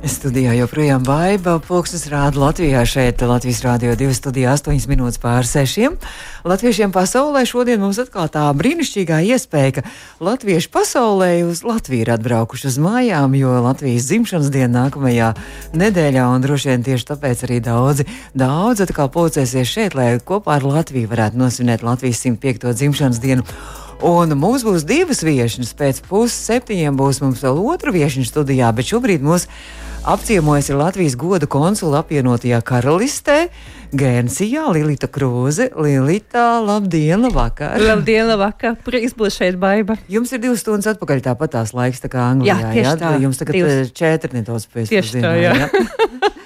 Studijā joprojām vaiba. Pūkstens rāda Latvijā šeit, Latvijas Rādio 2 studijā 8 minūtes pār 6. Latviešiem pasaulē šodien mums atkal tā brīnišķīgā iespēja, ka latvieši pasaulē uz Latviju ir atbraukuši uz mājām, jo Latvijas dzimšanas diena nākamajā nedēļā, un droši vien tieši tāpēc arī daudzi, daudz atkal pulcēsies šeit, lai kopā ar Latviju varētu nosvinēt Latvijas 105. dzimšanas dienu. Un mums būs divas viesņas. Pēc pusseptiņiem būs mums vēl otra viesņa studijā, bet šobrīd mūs apciemojas Latvijas goda konsula apvienotajā karalistē. Gēnsijā Lilita Krūze. Lilita, labdien, labvakar! Labdien, labvakar! Prieks būt šeit, baiba! Jums ir divas stundas atpakaļ tāpat tās laiks, tā kā Anglijā. Jā, tieši jā? tā. Jums tagad Divas. Divas. četri nedaudz pēc Tieši tā, jā.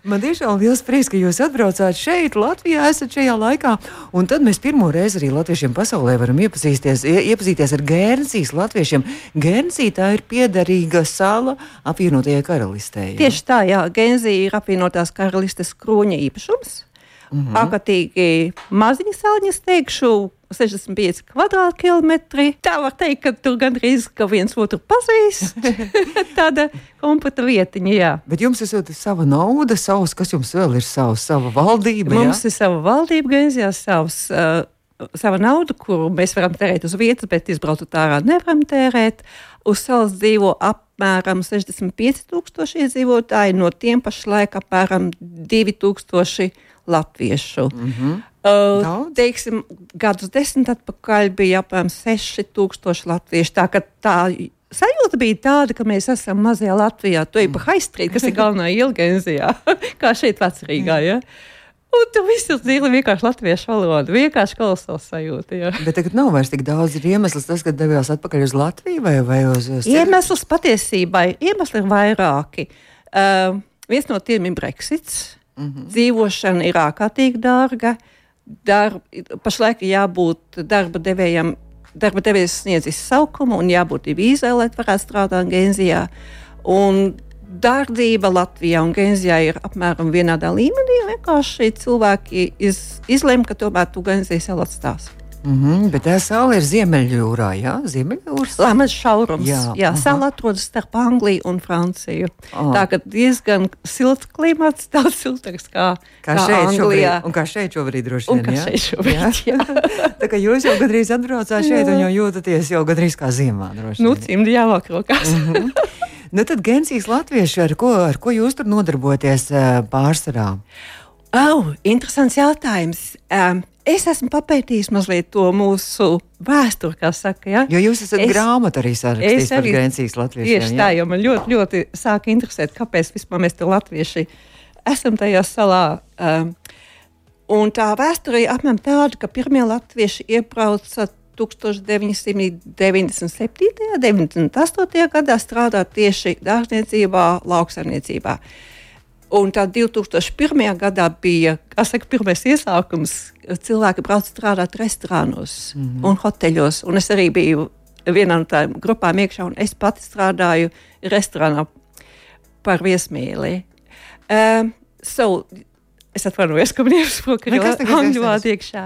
Man tiešām liels prieks, ka jūs atbraucāt šeit, Latvijā, esat šajā laikā. Un tad mēs pirmo reizi arī latviešiem pasaulē varam iepazīties, ie- iepazīties ar Gērnsijas latviešiem. Gērnsija tā ir piederīga sala apvienotajai karalistē. jā? Tieši tā, jā, Genzija ir apvienotās karalistes krūņa īpašums. Mm -hmm. Ārkārtīgi maziņa saliņa, es teikšu, 65 kvadrātkilometri. Tā var teikt, ka tur gandrīz ka viens otru pazīst. Tāda kompleta vietiņa, jā. Bet jums ir sava nauda, savs, kas jums vēl ir savs, sava valdība. Mums jā? ir sava valdība, Genzijā savs. Uh, Sava nauda, kuru mēs varam tērēt uz vietas, bet izbraukt ārā nevaram tērēt. Uz salas dzīvo apmēram 65,000 iedzīvotāji, no tiem pašlaik apmēram 2,000 latviešu. Mm -hmm. Uh, Daudz. teiksim, gadus desmit atpakaļ bija apmēram 6,000 latviešu. Tā, tā sajūta bija tāda, ka mēs esam mazajā Latvijā, to ir pa High Street, kas ir galvenā ilgenzijā, kā šeit vecrīgā. Ja? Un tur viss ir dzīve vienkārši latviešu valoda. Vienkārši kolosāls sajūta. Jā. Bet tagad nav vairs tik daudz ir iemesls, tas, ka devās atpakaļ uz Latviju vai, vai uz, uz Iemesls patiesībai iemesli ir vairāki. Uh, viens no tiem ir Brexits. Mm -hmm. Dzīvošana ir ārkārtīgi dārga. Darb, pašlaik jābūt darba devējam. Darba devējs sniedz izsaukumu un jābūt vīzai, lai varētu strādāt Genzijā. Un dārdzība Latvijā un Genzijā ir apmēram vienādā līmenī. Vienkārši cilvēki iz, izlem, ka tomēr tu Genzijas vēl atstās. Mm -hmm, bet tā sala ir Ziemeļjūrā, jā, Ziemeļjūras. Lēmens šaurums. Jā, Jā, jā sala atrodas starp Angliju un Franciju. Aha. Tā kā diezgan silts klimats, daudz siltāks kā, Kā, kā šeit Anglijā. šobrīd, un kā šeit šobrīd droši Un vien. kā jā? šeit šobrīd, jā. tā kā jūs jau gandrīz atbraucāt šeit un jau jūtaties jau gandrīz kā ziemā. droši Nu, vien. cimdi jāvāk rokās. Nu, tad Gensijas latvieši, ar ko, ar ko jūs tur nodarbojaties eh, pārsvarā? Oh, interesants jautājums. Um, es esmu papētījis mazliet to mūsu vēsturi, kā saka. Ja? Jo jūs esat Es- grāmatu arī sarakstījis par Gensijas latviešiem. Tieši tā, jo man ļoti, ļoti sāka interesēt, kāpēc vispār mēs tur latvieši esam tajā salā. Um, un tā vēsture ir apmēram tāda, ka pirmie latvieši iebrauca 1997. un 98. gadā strādāt tieši dārzniecībā, lauksaimniecībā. Un tā 2001. gadā bija saka, pirmais iesākums. Cilvēki brauc strādāt restorānos mm -hmm. un hoteļos. Un es arī biju vienā no tādām grupām iekšā, un es pati strādāju restorānā par viesmīli. Um, so, es atvainojos, ka man Nekas, arī nekas, angļu vārdu iekšā.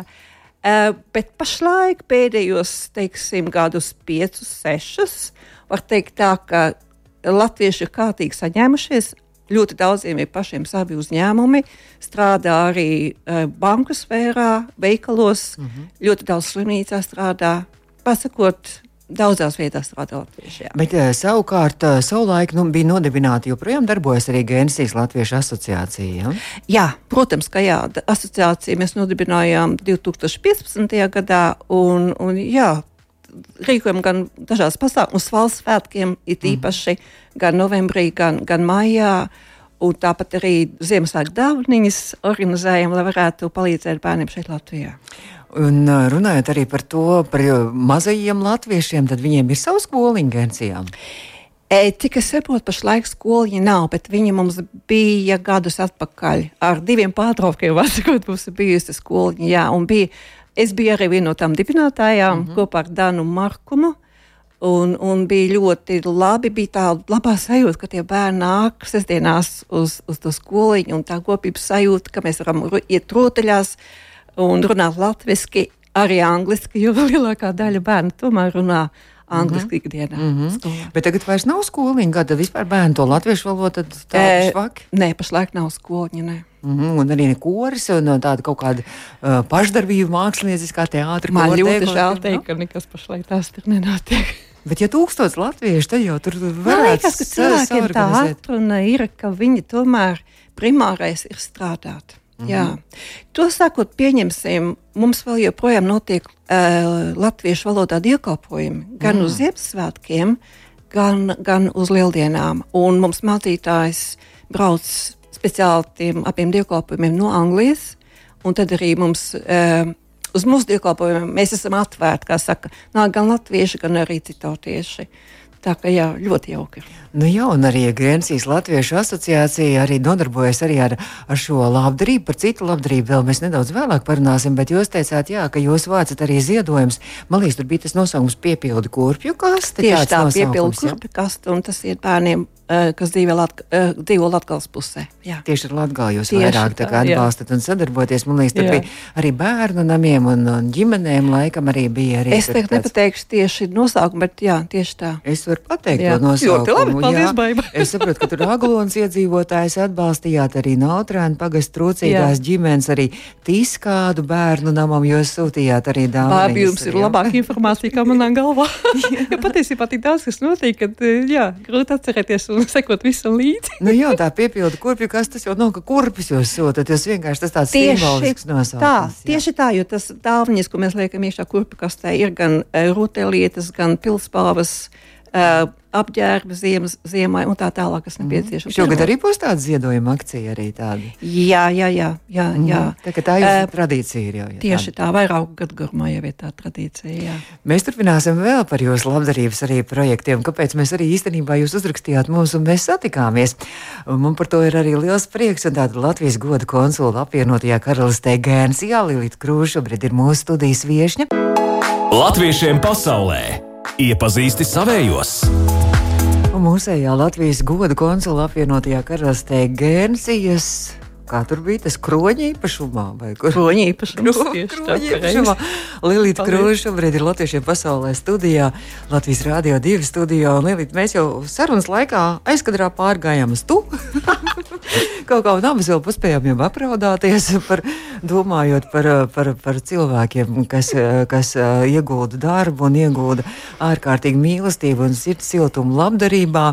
Uh, bet pašlaik pēdējos, teiksim, gadus piecus, sešus, var teikt tā, ka latvieši ir kārtīgi saņēmušies. Ļoti daudziem ir pašiem savi uzņēmumi, strādā arī uh, banku sfērā, veikalos, mm -hmm. ļoti daudz slimnīcā strādā. Pasakot, daudzās vietās strādā latvieši. jā. Bet eh, savukārt, eh, savulaik nu, bija nodibināta, joprojām darbojas arī Gensijas Latviešu asociācija. Ja? Jā, protams, ka jā, asociāciju mēs nodibinājām 2015. gadā. Un, un, jā, rīkojam gan dažādas pasākumus valsts svētkiem, it īpaši mm. gan novembrī, gan, gan maijā. Un tāpat arī Ziemassvētku dāvanas organizējam, lai varētu palīdzēt bērniem šeit Latvijā. Un runājot arī par to, par mazajiem latviešiem, tad viņiem ir savs skoliņš Gensijā. E, cik es saprotu, pašlaik skoliņa nav, bet viņa mums bija gadus atpakaļ. Ar diviem pārtraukumiem, vasarot, mums ir bijusi skoliņa. Jā, un bija, es biju arī viena no tām dibinātājām mm -hmm. kopā ar Danu Markumu. Un, un bija ļoti labi, bija tā labā sajūta, ka tie bērni nāk sestdienās uz, uz to skoliņu, un tā kopības sajūta, ka mēs varam iet rotaļās, un runāt latviešu, arī angliski, jo lielākā daļa bērnu tomēr runā angliski ikdienā. Mm -hmm. skolā. Bet tagad vairs nav skoliņa, kad vispār bērni to latviešu valodu tādu Eh, švaki. Nē, pašlaik nav skoliņa. Nē. Mm -hmm. Un arī ne koris, un uh, tāda kaut kāda uh, pašdarbība, mākslinieckā teātris. Man ļoti žēl teikt, ka nekas pašlaik tās tur nenotiek. Bet, ja tūkstots latviešu, tad jau tur varētu liekas, ka cilvēkiem tā atruna ir, ka viņi tomēr primārais ir strādāt. Mm -hmm. Jā. To sakot, pieņemsim, mums vēl joprojām notiek uh, latviešu valodā dievkalpojumi gan mm. uz Ziemassvētkiem, gan, gan uz Lieldienām. Un mums mācītājs brauc speciāli tiem abiem dievkalpojumiem no Anglijas, un tad arī mums. Uh, Uz mūsu dievkalpojumiem mēs esam atvērti, kā saka, nāk gan latvieši, gan arī citautieši. Tā kā jā, ļoti jauki. Nu jā, un arī Gensijas Latviešu asociācija arī nodarbojas arī ar, ar šo labdarību. Par citu labdarību vēl mēs nedaudz vēlāk parunāsim, bet jūs teicāt, jā, ka jūs vācat arī ziedojumus. Man liekas, tur bija tas nosaukums piepildu kurpju kaste. Tieši tā, jā? kurpju kastu, un tas ir bērniem, kas dzīvo, Latg eh, dzīvo Latgales pusē. Jā. Tieši ar Latviju jūs Tieši vairāk kā jā. atbalstat un sadarboties. Man liekas, tur Jā. bija arī bērnu namiem un, un ģimenēm laikam arī bija. Arī Es tagad tāds- nepateikšu tieši nosaukumu, bet jā, tieši tā. Es varu pateikt, Jā. to nosaukumu. Ļoti labi, paldies, jā. Baiba. Es saprotu, ka tur Aglons iedzīvotājs atbalstījāt arī Nautrēnu pagastu trūcīgās ģimenes, arī Tiskādu bērnu namam, jūs sūtījāt arī dāvanu. Labi, jums ir labāka informācija, kā manā galvā. patiesībā tik daudz kas notiek, ka eh, jā, grūti atcerēties un sekot visam līdzi. Nu jā, tā piepildu kurpju, kas tas jau nav, ka kurpis jūs sūtat, jūs vienkārši tas tāds simbolisks nosaukums. tā, jā. tieši tā, jo tas dāvanas, ko mēs liekam iekšā kurpju kastē, ir gan uh, rūtēlietas, gan pilspāvas, uh, apģērba ziemas, ziemai un tā tālāk, kas nepieciešams. Šogad arī būs tāda ziedojuma akcija arī tāda. Jā, jā, jā, jā, jā. Tā, ka tā jūsu Eh, tradīcija ir jau. jā, Tieši tā, vairāku gadu garumā jau ir tā tradīcija. Jā. Mēs turpināsim vēl par jūsu labdarības arī projektiem, kāpēc mēs arī īstenībā jūs uzrakstījāt mums un mēs satikāmies. Man par to ir arī liels prieks, un tāda Latvijas goda konsula apvienotajā karalistē Gēnsijā Lilita Krūša šobrīd ir mūsu studijas viešņa. Latviešiem pasaulē iepazīsti savējos. Mūsējā Latvijas goda konsula apvienotajā karalistē Gēnsijas. Kā tur bija tas kroņa īpašumā? Kroņa īpašums. Tā, kroņa īpašumā. Lilita. Krūša šobrīd ir Latvijiem pasaulē studijā, Latvijas Rādio 2 studijā. Lilita, mēs jau sarunas laikā aizkadrā pārgājām uz tu. Kaut kā un abas vēl paspējām jau apraudāties, par, domājot par, par, par cilvēkiem, kas, kas ā, iegulda darbu un iegulda ārkārtīgi mīlestību un sirds siltumu labdarībā.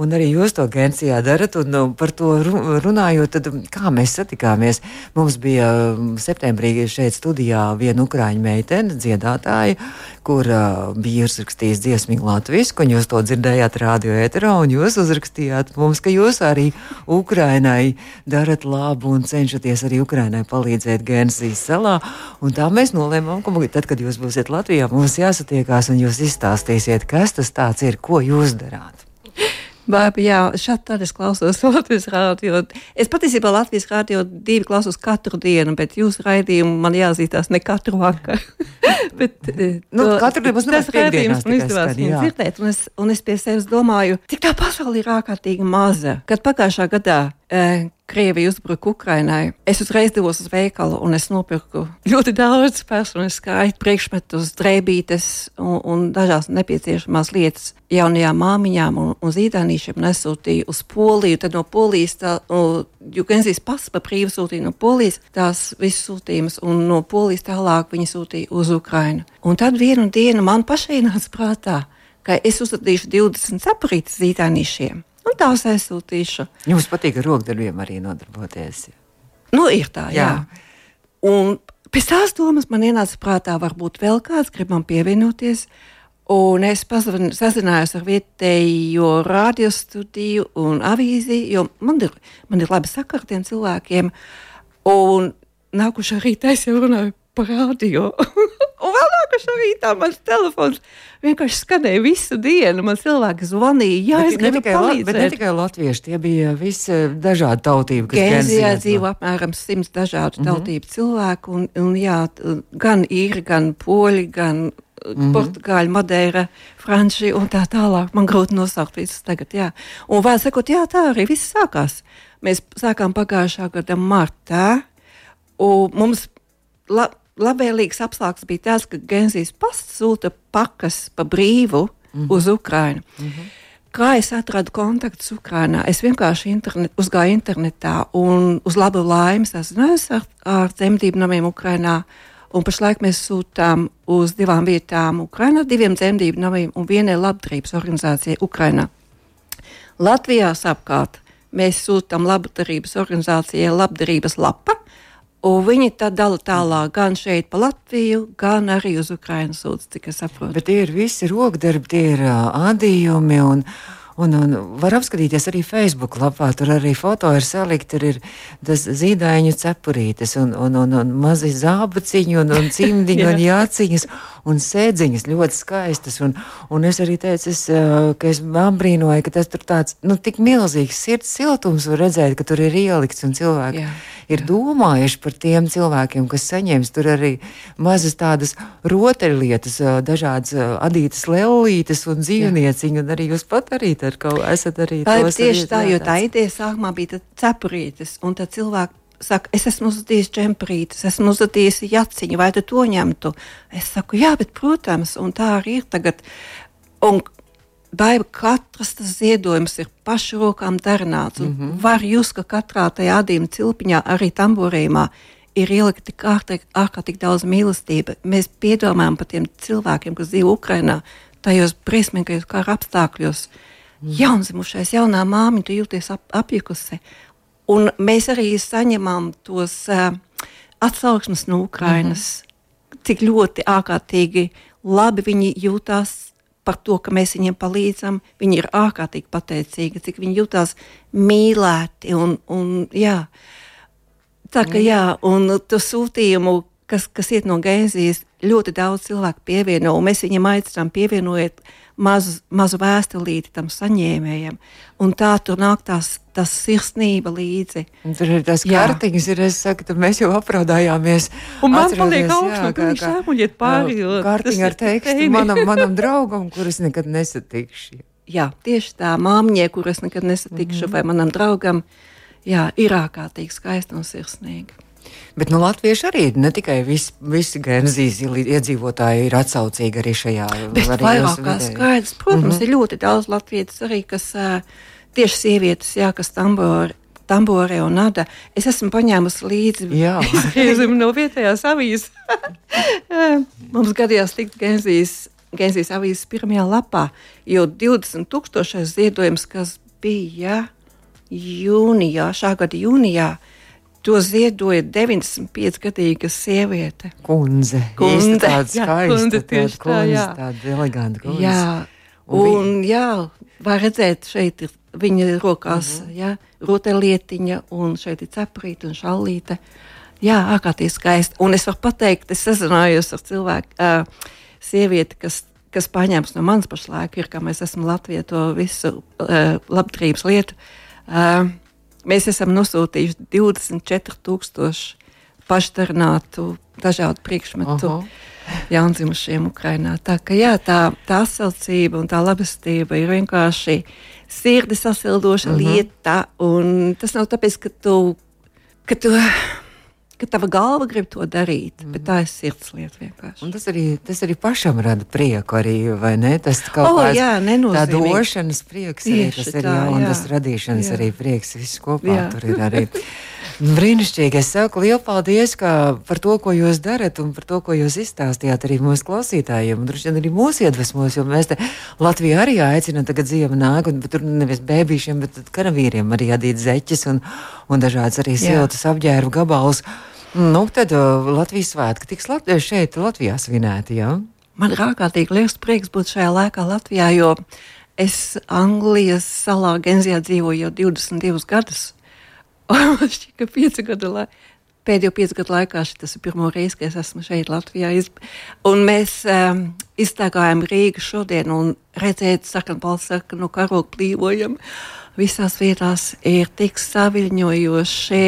Un arī jūs to Gensijā darat, un nu, par to ru- runājot, tad kā mēs satikāmies? Mums bija um, septembrī šeit studijā viena ukrāņu meitene, dziedātāja, kur uh, bija uzrakstījis dziesmu latviešu, un jūs to dzirdējāt radio ēterā, un jūs uzrakstījāt mums, ka jūs arī Ukrainai darat labu un cenšaties arī Ukrainai palīdzēt Gensijas salā. Un tā mēs nolēmām, ka tad, kad jūs būsiet Latvijā, mums jāsatiekās un jūs izstāstīsiet, kas tas tāds ir, ko jūs darāt. Bābi, jā, šādi tad es klausos Latvijas rādio. Es patiesībā Latvijas rādio divi klausos katru dienu, bet jūsu raidījumu man jāzīstās ne katru vakaru. bet, eh, Nu, to- katru dienu tas raidījums man izdevās dzirdēt, un es, un es pie sevis domāju, cik tā pasaule ir ārkārtīgi maza. Kad pagājušā gadā eh, Krievija uzbruka Ukrainai, es uzreiz devos uz veikalu un es nopirku ļoti daudz personisku priekšmetus, drēbītes un, un dažās nepieciešamās lietas jaunajām māmiņām un, un zīdānīšiem nesūtīju uz Poliju. Tad no Polijas, tā, no, jo Genzijas pasta pa brīvu sūtīja no Polijas tās visas sūtījumus, un no Polijas tālāk viņi sūtīja uz Ukrainu. Un tad vienu dienu man pašai nāca prātā, ka es uzstādīšu 20 saprītas zīdānīšiem. Un tās aizsūtīšu. Jums patīk ar rokdarbiem arī nodarboties. Nu, ir tā, jā. Jā. Un pēc tās domas man ienāca prātā, varbūt vēl kāds grib man pievienoties. Un es sazinājos ar vietējo radiostudiju un avīzi, jo man ir, man ir labi sakari ar tiem cilvēkiem. Un nākušā rītā es jau runāju par radio. un vēl nākušā rītā mans telefons vienkārši skanēja visu dienu. Man cilvēki zvanīja, jā, es Bet ne gribu tikai, la, bet ne palīdzēt. tikai latvieši, tie bija visi dažādi tautību, Gēzijā dzīvo apmēram simts dažādu tautību cilvēku, un, un jā, gan īri, gan poļi, gan mm -hmm. portugāļi, madeira, franči un tā tālāk. Man grūti nosaukt visus tagad, jā. Un vēl sakot, jā, tā arī viss sākās. Mēs sākām pagājušā gada martā, un mums la, labvēlīgs apstākļus bija tas, ka Genzijas pasts sūta pakas pa brīvu mm -hmm. uz Ukrajinu. Mm -hmm. Kā es atradu kontaktus Ukrajinā? Es vienkārši internet, uzgāju internetā un uz labu laimi sazinājos ar, ar dzemdību namiem Ukrajinā. Un pašlaik mēs sūtām uz divām vietām Ukrajinā, diviem dzemdību namiem un vienai labdarības organizācijai Ukrajinā. Latvijā savukārt mēs sūtām labdarības organizācijai labdarības lapa, Un viņi tad dala tālāk gan šeit, pa Latviju, gan arī uz Ukraiņas sūdzību, cik es saprotu. Bet tie ir visi rokdarbi, tie ir uh, adījumi. Un... Un, un var apskatīties arī Facebook lapā. Tur arī foto ir salikti. Tur ir tas zīdaiņu cepurītes, un, un, un, un mazi zābaciņi, un, un cimdiņi, un jāciņas, un sēdziņas ļoti skaistas. Un, un es arī teicu, es, ka es apbrīnoju, ka tas tur tāds, nu, tik milzīgs sirds siltums var redzēt, ka tur ir ielikts un cilvēki. Jā ir domājuši par tiem cilvēkiem, kas saņems tur arī mazas tādas rotaļlietas, dažādas adītas lellītes un dzīvnieciņu, un arī jūs pat arī ar kaut esat arī tā. Tieši tā, jo tā ideja sākumā bija cepurītes, un tad cilvēki saka, es esmu uzadījis džemprītes, esmu uzadījis jaciņu, vai tu to ņemtu? Es saku, jā, bet, protams, un tā arī ir tagad. Un Baiba, katrs tas ziedojums ir pašu rokām darināts. Mm -hmm. Var jūs, ka katrā tajā adījuma cilpiņā, arī tamborījumā, ir ielikta tik ārkārtīgi daudz mīlestības. Mēs piedomājam par tiem cilvēkiem, kas dzīvo Ukrajinā, tajos briesmīgajos kara apstākļos. Mm. Jaunzimušais, jaunā māmiņa, tu jūties ap, apjukusi. Un mēs arī saņemam tos uh, atsauksmes no Ukrainas, mm -hmm. cik ļoti ārkārtīgi labi viņi jūtās par to, ka mēs viņiem palīdzam. Viņi ir ārkārtīgi pateicīgi, cik viņi jutās mīlēti. Un, un, jā. Tā kā jā, un to sūtījumu, kas, kas iet no Gēzijas, ļoti daudz cilvēku pievieno, un mēs viņiem aicinām pievienojiet mazu, mazu vēstulīti tam saņēmējam. Un tā tur nāk tās, tas sirsnība līdzi. Un tur ir tas kārtiņas, ir, es saku, tad mēs jau apraudājāmies. Un man paliek augstu, ka viņš sāmuļiet pāri. Kārtiņa ar tekstu manam, manam draugam, kurus nekad nesatikšu. Jā, tieši tā māmiņai, kuras nekad nesatikšu, mm -hmm. vai manam draugam, jā, ir ārkārtīgi skaista un sirsnīga. Bet nu, latvieši arī ne tikai visi, visi Genzijas iedzīvotāji ir atsaucīgi arī šajā vairāk kā skaidrs. Protams, mm -hmm. ir ļoti daudz latviešu arī, kas tieši sievietes, jā, kas tambori. Tamborē un Nada. Es esmu paņēmusi līdzi izgriezumu no vietējās avīzes. Mums gadījās tikt Genzijas, Genzijas avīzes pirmajā lapā, jo 20 tūkstošais ziedojums, kas bija jūnijā, šā gada jūnijā, To ziedoja 95-gadīga sieviete. Kundze. Kundze. Tāda skaista, kundze, tieši tā, kundze, jā. Tāda eleganta kundze. Jā. Un, un jā, var redzēt, šeit ir viņa rokās, uh mhm. -huh. jā, rotaļlietiņa, un šeit ir cepurīte un šallīte. Jā, ārkārtīgi skaisti. Un es varu pateikt, es sazinājos ar cilvēku, uh, sievieti, kas kas paņēmis no manas pašlaik, ir, ka mēs esam Latvijā to visu uh, labdarības lietu. Uh, Mēs esam nosūtījuši 24,000 pašdarinātu dažādu priekšmetu -huh. jaundzimušiem Ukrajinā. Tā, ka, jā, tā, tā atsaucība un tā labestība ir vienkārši sirdi sasildoša uh -huh. lieta. Tas nav tāpēc, ka tu. Ka tu ka tava galva grib to darīt, mm. bet tā ir sirds lieta vienkārši. Un tas arī, tas arī pašam rada prieku, arī, vai ne? Tas kaut oh, jā, tā došanas prieks, arī, tas ir, tā, jā, un jā. tas radīšanas jā. arī prieks, viss kopā jā. tur ir arī. Brīnišķīgi. Es saku lielu paldies par to, ko jūs darat un par to, ko jūs izstāstījāt arī mūsu klausītājiem. Droši vien arī mūsu iedvesmos, jo mēs te Latvijā arī aicinām tagad ziemu nāk, un tur nevis bēbīšiem, bet karavīriem arī adīt zeķes un, un dažādas arī siltas apģērbu gabalus. Nu, tad uh, Latvijas svētki tiks lat šeit, Latvijā svinēti. Ja? Man ir ārkārtīgi liels prieks būt šajā laikā Latvijā, jo es Anglijas salā Genzijā dzīvoju jau 22 gadus. Man šķiet, ka 5 gadu laikā. Pēdējo piecu gadu laikā tas ir pirmo reizi, kad es esmu šeit, Latvijā. Un mēs um, iztaigājam Rīgu šodien un redzēt, sarkanu balstu sarkanu karogu plīvojumu. Uh, visās vietās ir tik saviņojoši.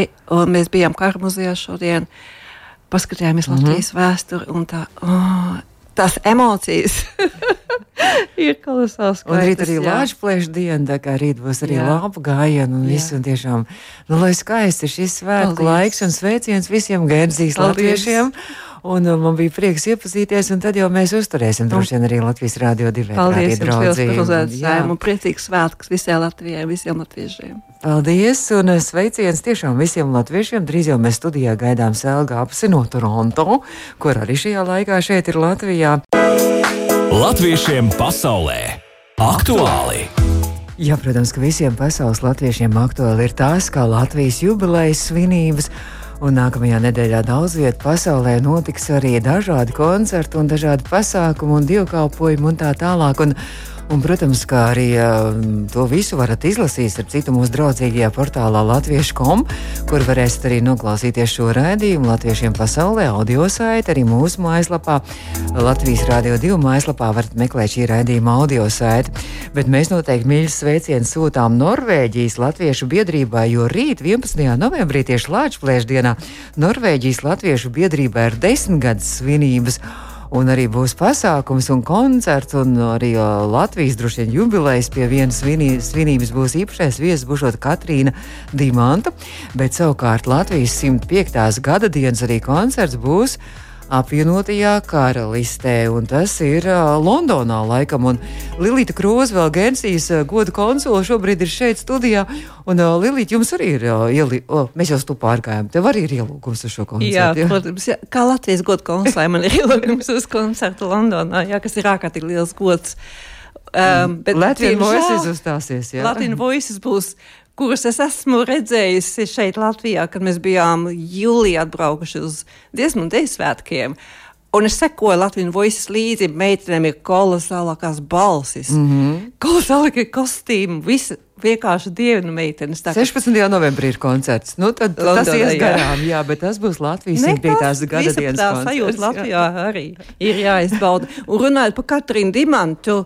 Mēs bijām kara muzejā šodien, paskatījāmies mm -hmm. Latvijas vēsturi un tā, oh, tās emocijas. ir kolosāls. Un rīt arī lāču plēšu diena, tā kā rīt būs arī lāpu gājienu un viss. Un tiešām, nu, lai skaisti šis svētku laiks un sveiciens visiem Gērzijas latviešiem. Un uh, man bija prieks iepazīties, un tad jau mēs uzturēsim droši vien arī Latvijas Rādio 2. Paldies. Par uzaicinājumu un priecīgs svētkus visai Latvijai, visiem latviešiem. Paldies, un uh, sveiciens tiešām visiem latviešiem. Drīz jau mēs studijā gaidām Selga apsi no Toronto, kur arī šajā laikā šeit ir Latvijā. Latviešiem pasaulē aktuāli! Jā, protams, ka visiem pasaules latviešiem aktuāli ir tās, kā Latvijas jubilejas svinības. Un nākamajā nedēļā daudz vietā pasaulē notiks arī dažādi koncerti un dažādi pasākumi un dievkalpojumi un tā tālāk. Un Un, protams, kā arī uh, to visu varat izlasīt ar citu mūsu draudzīgajā portālā Latviešu.com, kur varēsiet arī noklausīties šo raidījumu Latviešiem pasaulē, audio saiti, arī mūsu mājaslapā. Latvijas Rādio 2 mājaslapā varat meklēt šī raidījuma audio saiti. Bet mēs noteikti mīļus sveicienus sūtām Norvēģijas Latviešu biedrībai, jo rīt, 11. novembrī, tieši Lāčplēšu dienā, Norvēģijas Latviešu biedrībai ir desmitgades svinības un arī būs pasākums un koncerts, un arī Latvijas droši vien jubilejas pie vienas svinī, svinības būs īpašais viesis, būšot Katrīna Dimanta, bet savukārt Latvijas 105. gada dienas arī koncerts būs apvienotajā karalistē, un tas ir uh, Londonā laikam. Un Lilita Kroza, vēl Gensijas uh, godu konsula, šobrīd ir šeit studijā. Un uh, Lilita, jums arī ir uh, ieli, oh, mēs jau stu pārgājām, tev arī ir ielūgums uz šo koncertu. Jā, jā? protams, jā, kā Latvijas godu konsulē man ir ielūgums uz koncertu Londonā, jā, kas ir ārkārtīgi liels gods. Um, bet Latvijas voices uzstāsies, jā. Latvijas voices būs kurus es esmu redzējusi šeit, Latvijā, kad mēs bijām jūlijā atbraukuši uz un dēļu svētkiem. Un es sekoju Latvijas voices līdzi, meitenēm ir kolosālākās balsis, mm -hmm. kolosālākie kostīmi, visi vienkārši dievinu meitenes. Tā, 16. novembrī ir koncerts. Nu, tad Londonā, tas ies garām, jā. jā, bet tas būs Latvijas 105. gada dienas koncerts. Sajūta Latvijā arī ir jāizbauda. Un runājot par Katrīnu Dimantu,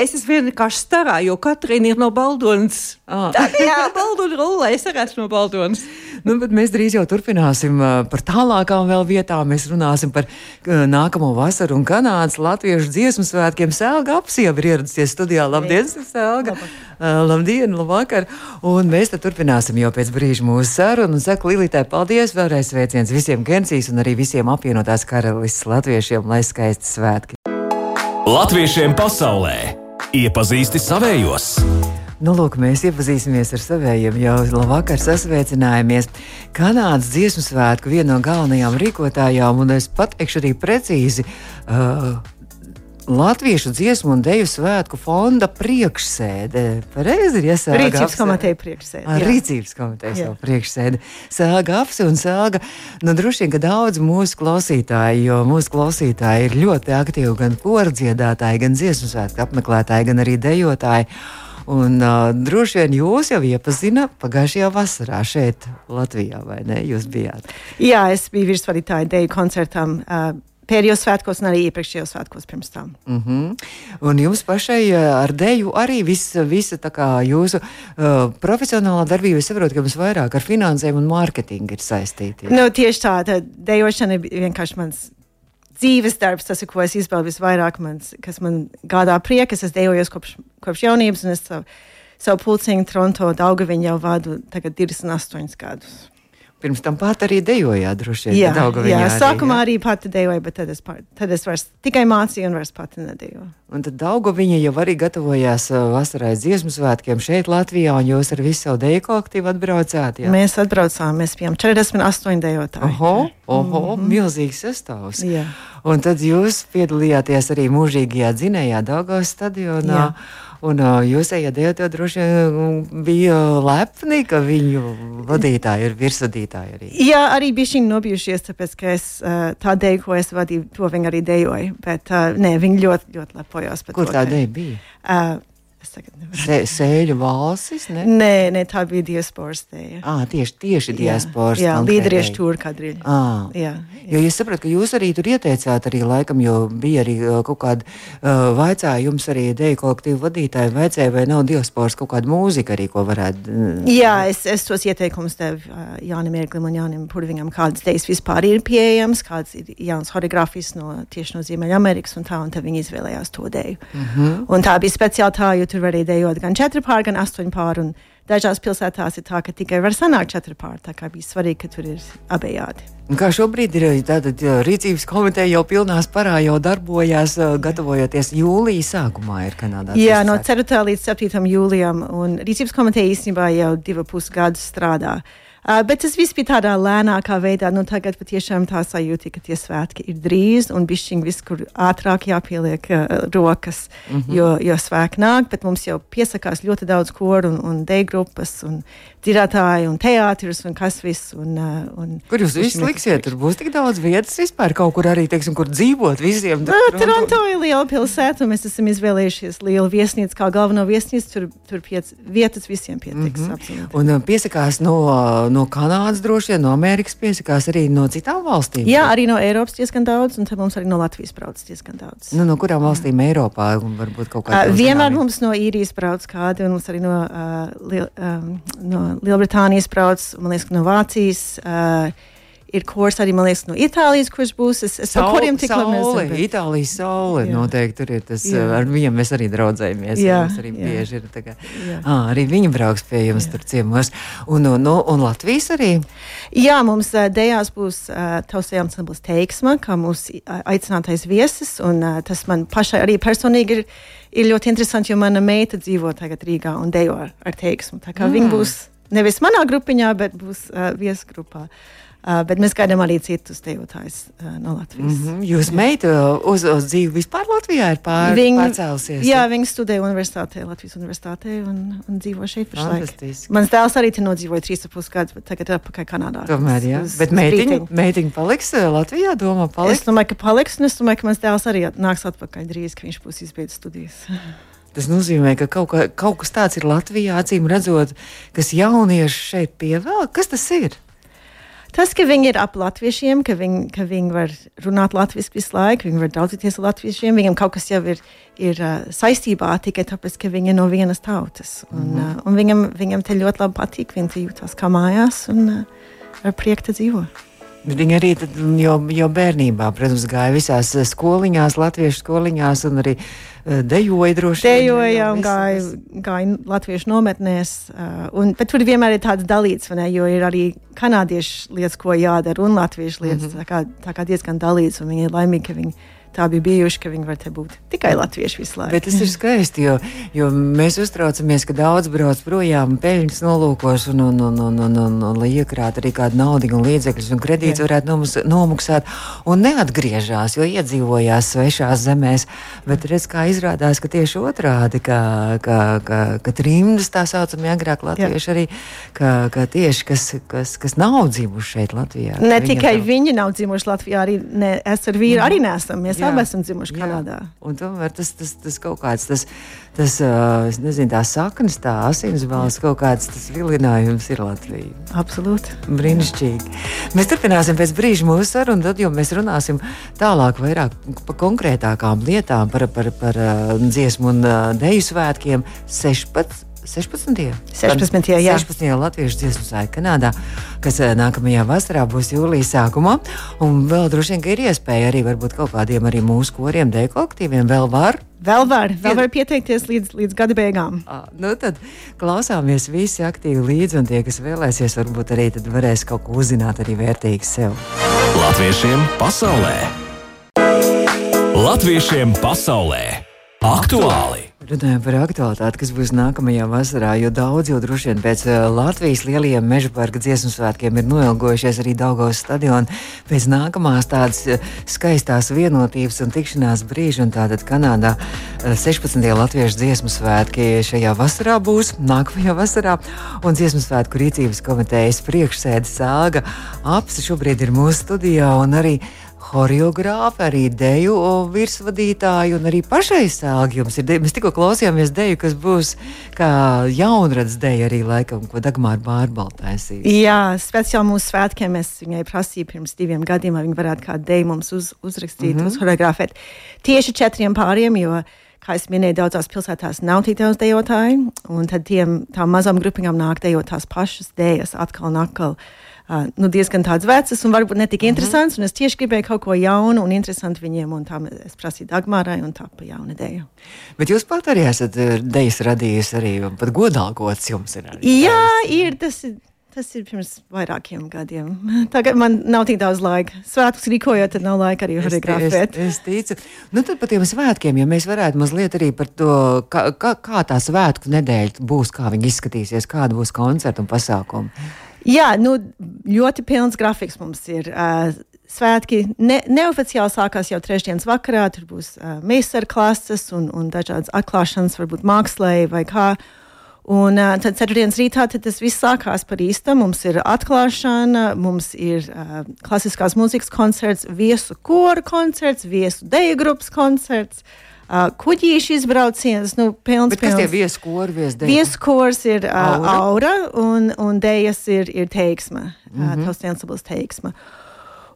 Es esmu vienkārši starā, jo Katrīna ir no Baldonas. Ah. Tad, jā, Baldona rullē, es arī esmu no Baldonas. Nu, mēs drīz jau turpināsim par tālākām vēl vietām. Mēs runāsim par nākamo vasaru un Kanādas latviešu dziesmu svētkiem. Sēlga apsieva ir ieradusies studijā. Labdien, Sēlga! Labdien, labvakar! Un mēs turpināsim jau pēc brīža mūsu sarunu. Un saku Lilitai paldies vēlreiz sveiciens visiem Gensijas un arī visiem apvienotās karalistas latviešiem, lai skaisti svētki! Latviešiem pasaulē! Iepazīsti savējos! Nu, lūk, mēs iepazīsimies ar saviem jau labvakar sasveicinājumies. Kanādas dziesmu svētku viena no galvenajām rīkotājām, un es pateikšu arī precīzi. Uh, Latviešu dziesmu un deju svētku fonda priekšsēde. Pareizi ir iesākta. Rīcības komiteja priekšsēde. Jā. Rīcības komiteja jau priekšsēde. Sēga apsi un sēga. Nu, droši vien, ka daudz mūsu klausītāji, jo mūsu klausītāji ir ļoti aktīvi gan kordziedātāji, gan dziesmu svētku apmeklētāji, gan arī dejotāji. Un uh, droši vien jūs jau iepazināt pagājušajā vasarā šeit, Latvijā, vai ne? Jūs bijāt? Jā, es biju virsvadītāja deju koncertam. Uh, pēdējos svētkos un arī iepriekšējos svētkos pirms tam. Mm -hmm. Un jums pašai eh, ar dēļu arī visa, visa jūsu uh, profesionālā darbība, es saprotu, ka jums vairāk ar finansēm un mārketingu ir saistīta. Nu, tieši tā, tā dējošana ir vienkārši mans dzīves darbs, tas ir, ko es izbaudu visvairāk, mans, kas man gādā prieku. Es dejojos kopš, kopš jaunības, un es savu, savu pulciņu Toronto Daugaviņu jau vadu tagad 28 gadus. Pirms tam pat arī dejojāt, droši vien. Jā, jā arī, sākumā jā. arī pati dejoja, bet tad es, pār, tad es vairs tikai mācīju un vairs pati nedejoju. Un tad Daugoviņa jau arī gatavojās vasarai dziesmu svētkiem šeit Latvijā, un jūs ar visu savu deju kolektīvu atbraucāt. Jā? Mēs atbraucām, mēs bijām 48 dejotāji. Oho, oho, mm -hmm. milzīgs sastāvs. Jā. Un tad jūs piedalījāties arī mūžīgajā dzinējā Daugavas stadionā. Jā. Un jūs ejat jau droši vien bija lepni, ka viņu vadītāji ir virsvadītāji arī. Jā, arī bija šī nobijušies, tāpēc, ka es tā deju, ko es vadīju, to viņi arī dejoja. Bet nē, viņi ļoti, ļoti lepojās. Kur tā deja bija? Uh, Es tagad nevaru. Se, sēļu valstis, ne? Nē, nē, tā bija diasporas dēļ. À, tieši, tieši diasporas. Jā, konkrētai. līderiešu tur kadriļi. À. Jā, Jo es saprotu, ka jūs arī tur ieteicāt, arī laikam, jo bija arī uh, kaut kāda uh, vaicājums arī deju kolektīvu vadītāju, vaicēja, vai nav diasporas kaut kāda mūzika arī, ko varētu. Uh, Jā, es, es tos ieteikumus devu uh, Jānim Ērglim un Jānim Purvingam, kādas idejas vispār ir pieejamas, kādas ir jaunas choreogrāfijas no, tieši no Ziemeļamerikas un tā, un tad viņi izvēlējās to deju. Mm -hmm. Un tā bija speciāli tā, jo tur varēja dejot gan četri pāri, gan astoņi pāri, un dažās pilsētās ir tā, ka tikai var sanākt četri pāri, tā kā bija svarīgi, ka tur ir abejādi. Kā šobrīd ir tātad, rīcības komiteja jau pilnā sparā jau darbojās, uh, gatavojoties jūlijā sākumā ir Kanādā. Jā, no sāks. 4. līdz 7. jūlijam, un Rīcības komiteja īstenībā jau divu pusi gadus strādā. Uh, bet tas viss bija tādā lēnākā veidā. Nu, tagad patiešām tā sajūta, ka tie svētki ir drīz, un bišķiņi vis, kur ātrāk jāpieliek uh, rokas, mm. -hmm. jo, jo svētki nāk, bet mums jau piesakās ļoti daudz koru un, un deju grupas, un dzirdētāji, un teātris, un kas viss. Un, uh, un Kur jūs visi liksiet? Tur būs tik daudz vietas vispār kaut kur arī, teiksim, kur dzīvot visiem. Nā, Toronto ir liela pilsēta, un mēs esam izvēlējušies lielu viesnīcu kā galveno viesnīcu. Tur, tur piec, vietas visiem pietiks. Mm -hmm. Un uh, piesakās no, uh, no Kanādas, droši vien no Amerikas, piesakās arī no citām valstīm. Jā, arī no Eiropas diezgan daudz, un tad mums arī no Latvijas brauc diezgan daudz. Nu, no kurām valstīm Eiropā un varbūt kaut Uh, kādā vienmēr mums no īrijas brauc kādi, un mums arī no, uh, Liel, um, no Lielbritānijas brauc, man liekas, ka no Vācijas. Uh, ir kurs arī, man liekas, no Itālijas, kurš būs. Es, es par kuriem tik labi nezinu. bet- Itālijas saule. Jā. Noteikti tur ir tas, Jā. ar viņiem mēs arī draudzējamies. Jā, Mums arī jā. bieži ir tā kā, Jā. ah, arī viņi brauks pie jums tur ciemos. Un, un, un, un Latvijas arī. Jā, mums dejās būs uh, taustajām ansamblis teiksma, kā mūsu aicinātais viesis, un uh, tas man pašai arī personīgi ir, ir ļoti interesanti, jo mana meita dzīvo tagad Rīgā un dejo ar, ar teiksmu. Tā kā mm. viņa būs nevis manā grupiņā, bet būs uh, viesgrupā. Uh, bet mēs gaidām arī citus dejotājus uh, no Latvijas. Mm Mhm. Jūs meita uz, uz dzīvi vispār Latvijā ir pār, pārcēlusies. jā, viņa studēja universitātē, Latvijas universitātē un, un dzīvo šeit pašlaik. Mans dēls arī te nodzīvoja trīs ap pus gadus, bet tagad ir atpakaļ Kanādā. Tomēr, jā. Uz- Bet meitiņa, meitiņa paliks Latvijā, domā, Es paliks. domāju, ka paliks, un es domāju, ka mans dēls arī nāks atpakaļ drīz, ka viņš būs izbeidzis studijas. Tas nozīmē, ka kaut, kā, kaut kas tāds ir Latvijā, acīm redzot, kas jaunieši šeit pievēl. Kas tas ir? Tas, ka viņi ir ap latviešiem, ka viņi, ka viņi var runāt latviešu visu laiku, viņi var draudzīties ar latviešiem, viņiem kaut kas jau ir, ir uh, saistībā tikai tāpēc, ka viņi ir no vienas tautas. Un, mm -hmm. uh, un viņam, viņam te ļoti labi patīk, viņi jūtas kā mājās un uh, ar prieku dzīvo. Viņi arī tad, jau, jau bērnībā, protams, gāja visās eh, skoliņās, latviešu skoliņās, un arī uh, dejoja droši vien, Dejoja un gāja, gāja latviešu nometnēs. Uh, un, bet tur vienmēr ir tāds dalīts, ne, jo ir arī kanādiešu lietas, ko jādara, un latviešu lietas. Mm -hmm. tā, kā, tā kā diezgan dalīts, un viņi ir laimīgi, ka viņi tā bija bijuši, ka viņi var te būt tikai latvieši visu laiku. Bet tas ir skaisti, jo, jo mēs uztraucamies, ka daudz brauc projām peļņas nolūkos, un, un, un, un, un, un, un lai iekrātu arī kādu naudu un līdzekļus, un kredītus Jā. varētu nomus, nomaksāt, un neatgriežas, jo iedzīvojās svešās zemēs. Bet redz, kā izrādās, ka tieši otrādi, ka, ka, ka, ka trimdas tā saucamie agrāk latvieši arī, ka, ka tieši kas, kas, kas nav dzimuši šeit Latvijā. Ne tikai viņi nav dzimuši Latvijā, arī ne, es ar vīru arī nesam. Mēs Jā. abi esam dzimuši Jā. Kanādā. Un tomēr tas, tas, tas kaut kāds, tas, tas uh, nezinu, tā saknes, tā asinsbalss, kaut kāds tas vilinājums ir Latvija. Absolūti. Brīnišķīgi. Mēs turpināsim pēc brīža mūsu sarunu, tad jau mēs runāsim tālāk vairāk par konkrētākām lietām, par, par, par uh, dziesmu un uh, deju svētkiem 16. 16. 16. jā. 16. Latviešu dziesmu svētki Kanādā, kas eh, nākamajā vasarā būs jūlijas sākumā. Un vēl droši vien, ka ir iespēja arī varbūt kaut kādiem arī mūsu koriem, deju kolektīviem vēl var. Vēl var, vēl var pieteikties līdz, līdz gada beigām. Ā, Nu, tad klausāmies visi aktīvi līdzi, un tie, kas vēlēsies, varbūt arī tad varēs kaut ko uzzināt arī vērtīgi sev. Latviešiem pasaulē! Latviešiem pasaulē! Aktuāli! Runājot par aktualitāti, kas būs nākamajā vasarā, jo daudz jau droši vien pēc uh, Latvijas lielajiem meža parka dziesmu svētkiem ir noilgojušies arī Daugavas stadionu pēc nākamās tādas uh, skaistās vienotības un tikšanās brīža. Un tātad Kanādā uh, 16. latviešu dziesmu svētki šajā vasarā būs, nākamajā vasarā, un dziesmu svētku rīcības komitejas priekšsēde Sāga Apsa šobrīd ir mūsu studijā un arī horeogrāfi, arī deju virsvadītāji un arī pašaizsāgi mēs tikko klausījāmies deju, kas būs kā jaunrads deja arī laikam, ko Dagmāra Bārbaltaisīs. Jā, speciāli mūsu svētkiem mēs viņai prasīju pirms diviem gadiem, vai viņa varētu kādu deju mums uz, uzrakstīt, mm -hmm. uzhoreogrāfēt. Tieši četriem pāriem, jo kā jau minēju, daudzās pilsētās nav tik daudz dejotāju, un tad tiem, tām mazām grupiņām nāk dejot tās pašas dēļas atkal un atkal. Uh, nu, diezgan tādas vecas un varbūt ne tik -hmm. interesantas. Es tieši gribēju kaut ko jaunu un interesantu viņiem, un tā es prasīju Dagmārai, un tā pa jaunu ideju. Bet jūs pat arī esat dejas radījusi, arī pat godāgots jums ir. Arī, Jā, ir tas. Ir, Tas ir pirms vairākiem gadiem. Tagad man nav tik daudz laika. Svētkus rīkojot, tad nav laika arī choreografēt. Es, es ticu. Nu, tad par tiem svētkiem, ja mēs varētu mazliet arī par to, kā, kā, kā tā svētku nedēļa būs, kā viņi izskatīsies, kāda būs koncerta un pasākuma. Jā, nu, ļoti pilns grafiks mums ir. Uh, Svētki ne, neoficiāli sākās jau trešdienas vakarā. Tur būs uh, meistara klases un, un dažādas atklāšanas, varbūt mākslēji vai kā. Un uh, tad ceturtdienas rītā tad tas viss sākās par īstu. Mums ir atklāšana, mums ir uh, klasiskās mūzikas koncerts, viesu kora koncerts, viesu deju grupas koncerts. Uh, kuģīšu izbrauciens, nu, pilns. Bet kas pilns. tie vieskori, viesdeja? Vieskors ir uh, aura, aura un, un dejas ir, ir teiksma, mm -hmm. uh, tos ensembles teiksma.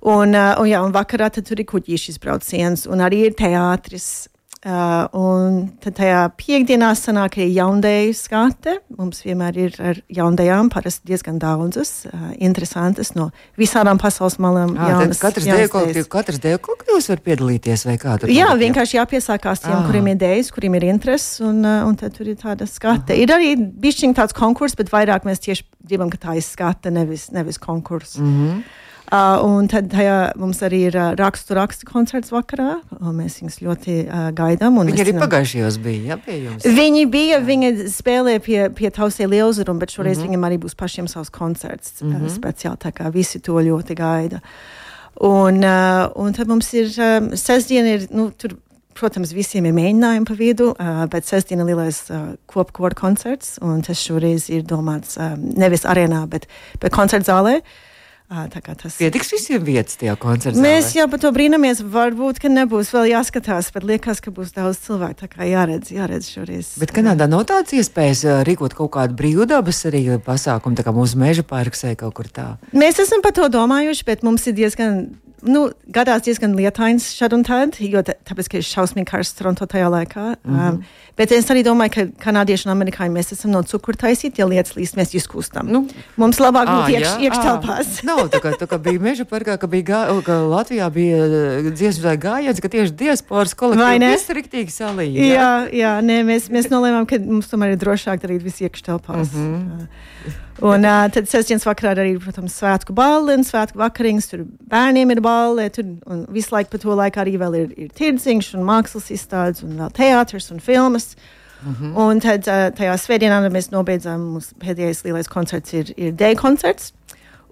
Un, uh, un, jā, un vakarā tur ir kuģīšu izbrauciens, un arī ir teātris. Uh, un tad tajā piekdienā sanāk arī jaundēju skate. Mums vienmēr ir ar jaundējām parasti diezgan daudzas, uh, interesantas no visām pasaules malām. À, jaunas, katrs dēļ katrs dēļ kolektīvs var piedalīties vai kā tur? Jā, vienkārši jāpiesākās tiem, à. kuriem ir dēļas, kuriem ir intereses, un, uh, un tad tur ir tāda skate. Aha. Ir arī bišķiņ tāds konkurss, bet vairāk mēs tieši gribam, ka tā ir skate, nevis, nevis konkurss. Mm -hmm. Uh, un tad tajā mums arī ir uh, rakstu rakstu koncerts vakarā. Mēs viņus ļoti uh, gaidām. Viņi arī pagājušajos bija, ja, pie jums? Viņi bija, jā. viņi spēlēja pie, pie Tausē Lielzuruma, bet šoreiz mm -hmm. viņam arī būs pašiem savs koncerts mm -hmm. uh, speciāli, tā kā visi to ļoti gaida. Un, uh, un tad mums ir um, sestdiena, ir, nu, tur, protams, visiem ir mēģinājumi pa vidu, uh, bet sestdiena ir lielais uh, kopkoru koncerts, un tas šoreiz ir domāts um, nevis arēnā, bet, bet koncertzālē. zālē. Tas pietiks visiem vietas tajā koncertā. Mēs jau par to brīnamies. Varbūt, ka nebūs vēl jāskatās, bet liekas, ka būs daudz cilvēku. Tā kā jāredz, jāredz šoreiz. Bet Kanādā nav tādas iespējas rīkot kaut kādu brīvdabas arī pasākumu, tā kā mūsu meža parks vai kaut kur tā. Mēs esam par to domājuši, bet mums ir diezgan nu, gadās diezgan lietains šad un tad, jo tāpēc, ka ir šausmīgi karsts Toronto tajā laikā. Mm -hmm. um, bet es arī domāju, ka kanādieši un amerikāņi mēs esam no cukura taisīti, ja lietas līdz mēs izkustam. Nu, Mums labāk būtu iekš, iekštelpās. Nav, tā kā, tā kā bija meža parkā, ka, bija gā, ka Latvijā bija uh, dziesmu gājiens, ka tieši diasporas kolektīvi viss riktīgi salīja. Jā, jā, jā nē, mēs, mēs nolēmām, ka mums tomēr ir drošāk darīt visu iekštelpās. Mm -hmm. Un uh, tad sestdienas vakarā arī, protams, svētku balli un svētku vakariņas. Tur bērniem ir balli, tur visu laiku pa to laiku arī ir, ir tirdziņš un mākslas izstādes un vēl teātris un filmas. Mm -hmm. Un tad uh, tajā svētdienā mēs nobeidzām, mūsu pēdējais lielais koncerts ir, ir Dēļa koncerts.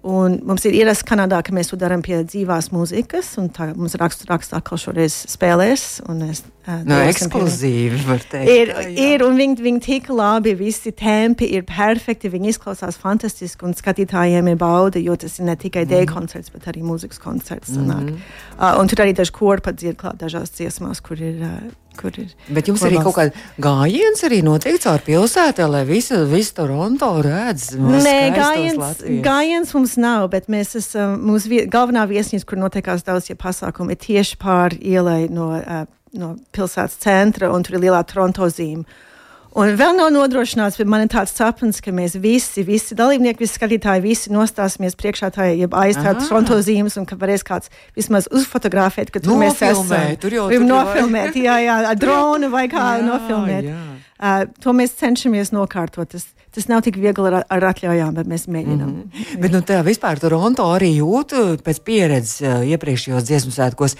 Un mums ir ierasts Kanādā, ka mēs to darām pie dzīvās mūzikas. Tā mums rakstu rakstā atkal šoreiz spēlēs. Es, uh, no, ekskluzīvi, var teikt. Ir, jā. ir un viņi, viņi tik labi, visi tempi ir perfekti, viņi izklausās fantastiski un skatītājiem ir bauda, jo tas ir ne tikai mm. dēļ koncerts, bet arī mūzikas koncerts. Mm -hmm. uh, un tur arī daži kori pat dzied klāt dažās dziesmās, kur ir uh, kur ir. Bet jums ir kaut kāda gājiens arī notiek caur pilsētu, lai visa, visa Toronto redz. Nē, gājiens, gājiens mums nav, bet mēs esam, mūsu vie, galvenā viesnīca, kur notiekās daudz ja pasākumu, ir tieši pār ielai no, uh, no pilsētas centra, un tur ir lielā Toronto zīme. Un vēl nav nodrošināts, bet man ir tāds sapnis, ka mēs visi, visi dalībnieki, visi skatītāji, visi nostāsimies priekšā tā, ja aiz tādas fronto zīmes, un ka varēs kāds vismaz uzfotografēt, ka tur nofilmē, mēs esam. Tur jau ir nofilmēt, jā, jā, ar dronu vai kā jā, nofilmēt. Jā. Uh, to mēs cenšamies nokārtot. Tas, tas nav tik viegli ar, ar atļaujām, bet mēs mēģinām. Mm -hmm. Bet nu, tā vispār Toronto arī jūt pēc pieredzes iepriekšējos dziesmu svētkos.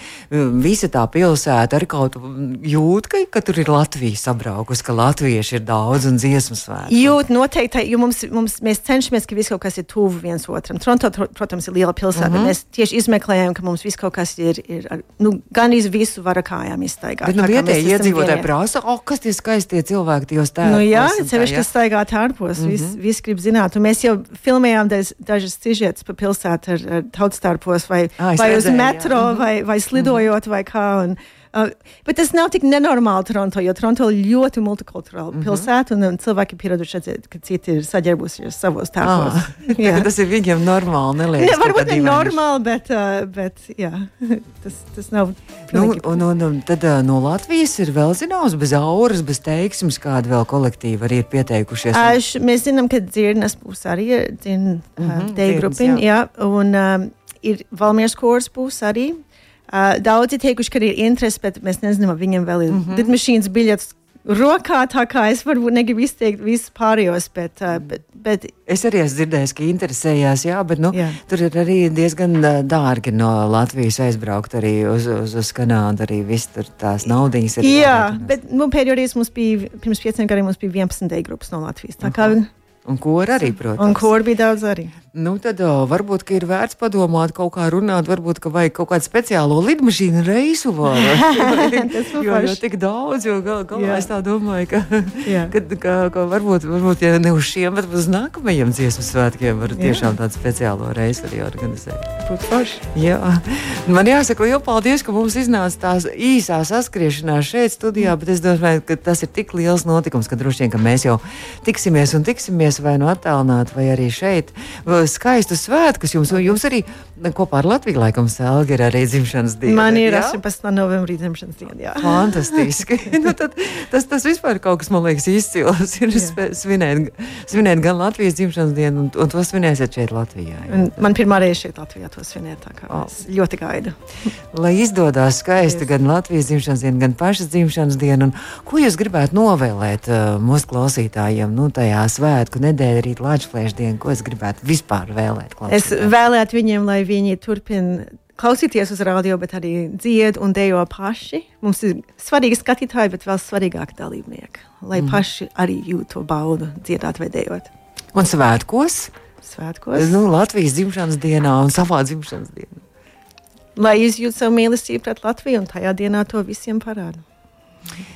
Visa tā pilsēta arī kaut jūt, ka, ka tur ir Latvija sabraukus, ka latvieši ir daudz un dziesmu svētki. Jūt noteikti, jo mums, mums, mēs cenšamies, ka viss kaut kas ir tuvu viens otram. Toronto, protams, ir liela pilsēta. Mm -hmm. Mēs tieši izmeklējam, ka mums viss kaut kas ir, ir nu, gan iz visu vara kājām iztaigāt. Bet nu, vietējie iedzīvotāji prasa, oh, kas tie skaistie cilvēki cilvēki tajos tēlos. Nu, jā, sevišķi, kas staigā ārpus, mm -hmm. viss vis grib zināt. Un mēs jau filmējām daž, dažas sižetes pa pilsētu ar, ar tautstārpos vai, ah, vai uz metro jā. vai, vai slidojot mm -hmm. vai kā. Un, Uh, bet tas nav tik nenormāli Toronto, jo Toronto ir ļoti multikulturāla mm -hmm. pilsēta, un, un cilvēki ir pieraduši redzēt, ka citi ir saģērbusies savos tēlos. Ah, tas ir viņiem normāli. Neliekas, ne, varbūt ne normāli, bet, uh, bet jā, tas, tas nav. Nu, un, un, un tad uh, no Latvijas ir vēl zināms, bez auras, bez teiksmes, kāda vēl kolektīva arī ir pieteikušies. Un... Aš, mēs zinām, ka dzirnas būs arī dzirn, uh, mm -hmm, grupiņa, jā. jā, un um, ir Valmieras kurs būs arī. Uh, daudzi teikuši, ka ir interesi, bet mēs nezinām, vai viņiem vēl ir mm -hmm. lidmašīnas biļetes rokā. Tā kā es varbūt negribu izteikt visus pārējos, bet, uh, bet, bet. Es arī esmu dzirdējis, ka interesējās, jā, bet nu, jā. tur ir arī diezgan dārgi no Latvijas aizbraukt arī uz, uz, uz Kanādu. Arī viss tur tās naudiņas ir. Jā, jādētinās. bet nu, pēdējo reizi mums bija, pirms pieciem gadiem mums bija 11 grupas no Latvijas. Tā kā. Uh -huh. Un kori arī, protams. Un kori bija daudz arī. Nu, tad o, varbūt ir vērts padomāt, kaut kā runāt, varbūt ka vajag kaut kādu speciālo lidmašīnu reisu. Var, jo, jo tik daudz, jo gal, galā es tā domāju, ka, ka, ka, ka varbūt, varbūt, ja ne uz šiem, bet uz nākamajiem dziesmu svētkiem var tiešām tādu speciālo reisu arī organizēt. Būtu forši. Jā. Man jāsaka liels paldies, ka mums iznāca tās īsā saskriešanās šeit studijā, bet es domāju, ka tas ir tik liels notikums, ka droši vien, ka mēs jau tiksimies un tiksimies vai nu attālināt, vai arī šeit skaistu svētkus jums. Jums arī kopā ar Latviju laikam sēlga ir arī dzimšanas diena. Man ir 18. novembrī dzimšanas diena. Jā. Fantastiski. nu, tad, tas, tas vispār kaut kas, man liekas, izcils. Ir svinēt, svinēt gan Latvijas dzimšanas dienu, un, un to svinēsiet šeit Latvijā. Man pirmā reize šeit Latvijā to svinēt, tā kā oh. es ļoti gaidu. Lai izdodas skaisti gan Latvijas dzimšanas diena, gan pašas dzimšanas diena. Un, ko jūs gribētu novēlēt uh, mūsu klausītājiem nu, tajā svētku nedēļā, rīt Latvijas dienu, ko es gribētu vispār? vēlēt? Es vēlētu viņiem, lai viņi turpina klausīties uz radio, bet arī dzied un dejo paši. Mums ir svarīgi skatītāji, bet vēl svarīgāk dalībnieki, lai mm. paši arī jūt to baudu, dziedāt vai dejot. Un svētkos? Svētkos. Nu, Latvijas dzimšanas dienā un savā dzimšanas dienā. Lai izjūtu savu mīlestību pret Latviju un tajā dienā to visiem parādīt.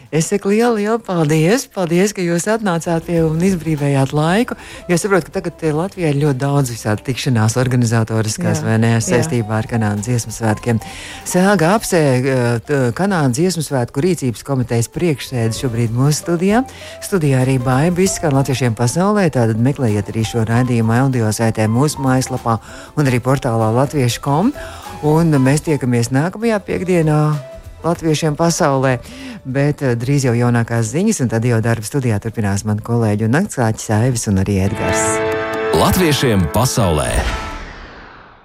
Es saku lielu, lielu paldies. Paldies, ka jūs atnācāt pie un izbrīvējāt laiku. Jo es saprotu, ka tagad Latvijā ir ļoti daudz visādi tikšanās organizatoriskās vai ne saistībā ar Kanādas dziesmu svētkiem. Sēga apsē Kanādas dziesmu svētku rīcības komitejas priekšsēdi šobrīd mūsu studijā. Studijā arī baiba izskan latviešiem pasaulē. Tātad meklējiet arī šo raidījumu audio saitē mūsu mājaslapā un arī portālā latviešu.com. Un mēs tiekamies nākamajā piekdienā latviešiem pasaulē. Bet uh, drīz jau jaunākās ziņas, un tad jau darba studijā turpinās mani kolēģi un naktsāķis Aivis un arī Edgars. Latviešiem pasaulē!